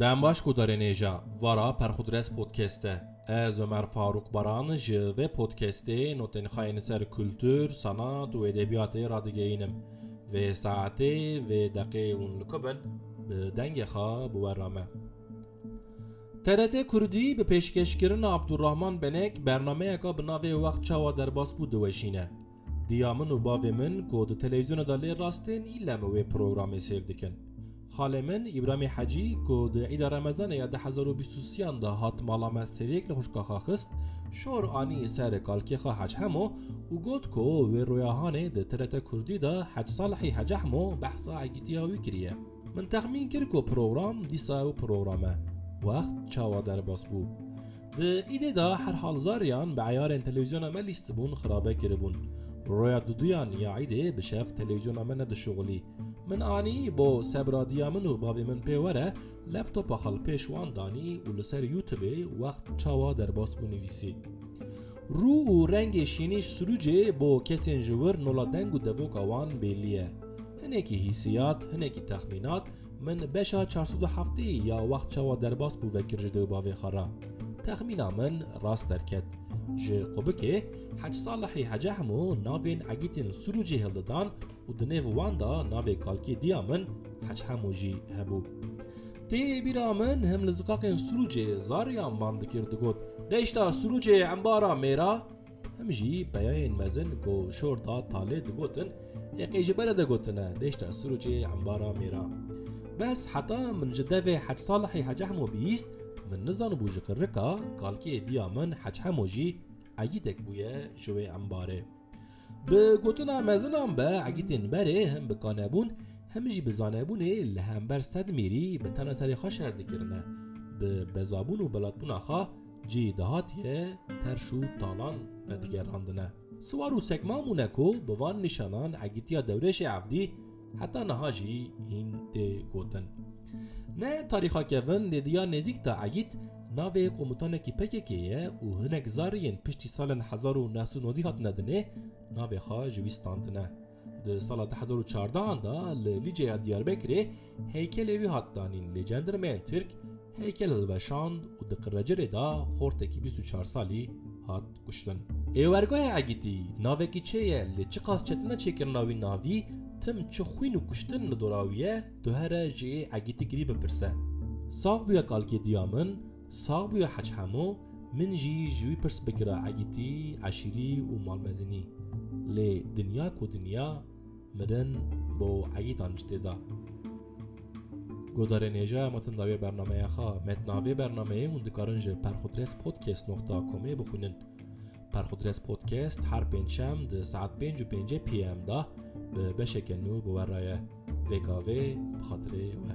Dem baş ku derênêja va ra Perxudres Podcast e. Ez Omer Farûk Baran ji vê podcastê notênxayên li ser kultur, sanat û edebiyatê radigeyînim. Vê saetê, vê deqê hûn li ku bin, bi dengê xwe bi we re me. TRT Kurdî bi pêşkêşkirina Abdurrahman Benek bernameyeka bi navê Wext Çawa Derbas Bû diweşîne. Diya min û bavê min ku di televîzyona de lê rast tên île me wê programê sêr dikin. Xalê min Îbramî Hecî ku di Îda Remezanê ya du hezar û bîst û sîyan de hat mala me sêrêk li xwişka xwe xist, şor anî ser kalkê xwe Hecehmo û got ku wê roya hanê di TRT Kurdî de Hec Salihî Hecehmo behsa egîtiya wî kiriye. Min texmîn kir ku program dîsa ew program e. Wext çawa derbas bû? Di îdê de her halzariyan bi eyarên telewîzyona me lîstibûn xirabe kiribûn. Roya duduyan ya îdê bi şev telewîzyona me nedişuxulî. Min anî bo sebra diya min û bavê min pê were, laptopa xwe li pêş wan danî û li ser youtubê wext çawa derbas bû nivîsî. Rû û rengê şînî ji sirûcê bo kesên ji wir nola deng û devoka wan bêlî ye. Hinekî hîsiyat, hinekî texmînat, Min beşa çar sed û heftê yê ya wext çawa derbas bû vekir ji dew bavê xwe re. Texmîna min rast derket. Ji Qubikê Hec Salihê Hece Hemo navên egîtên Sûrûcê hildidan û di nêv wan de navê kalkê diya min Hec Hemo jî hebû. Tê bîra min him li ziqaqên Sûrûcê zar yan van dikir digot, Deşta Sûrûcê embara mêra. Him jî peyayên mezin ku şorda talê digotin, ê qey ji bere de gotine dêşta sûrûcê embara mêra. Bes heta min ji devê Hec Salihê Hec Ehmo bihîst, min nizanibû ji kirrika kalkê diya min Hec Hemo jî egîtek bûye ji wê embarê. Bi gotina mezinan be egîtên berê him bi kanebûn, him jî bi zanebûnê li hember sed mîrî bi tena serê xwe şer dikirine. Bi bezabûn û belatbûna xwe Cî dihatiye terş û talan vedigerandine. Siwar û sekma mûne ku bi van nîşanan egîtiya dewrêşê evdî heta niha jî hîn tê gotin. Ne tarîxa kevin lê diya nêzîk ta egît navê qomutanekî pkk ye û hinek zariyên piştî salên hezar û neh sed û newî hatine dinê navê xwe ji wî standine. Di sala du hezar û çardehan de li Lîceya Diyarbekirê heykelê wî hat danîn lê cendirmeyên Tirk heykel hilweşand û di Qirrecerê de xortekî bîst û çar salî hat kuştin. Êwergehê Egîtî navekî çê ye lê çiqas çetine çêkirina wî navî, tim çi xwîn û kuştin li dora wî ye, tu here ji ê Egîtî kirî bipirse. Sax bûye kalkê diya min. Sax bûye Hec Hemo, min jî ji wî pirs bikira egîtî, eşîrî û malmezinî. Lê dinya ku dinya, mirin bo egîtan ji tê da. Godarê Nêjaya me tin da wê bernameya xwe. Metna vê bernameyê hûn dikarin ji perxudrespodcast noqta comê bixwînin. Perxudrespodcast her pêncşem di saet pênc û pêncê PM de bi beşeke nû bi we re ye. Vêka vê bi xatirê we.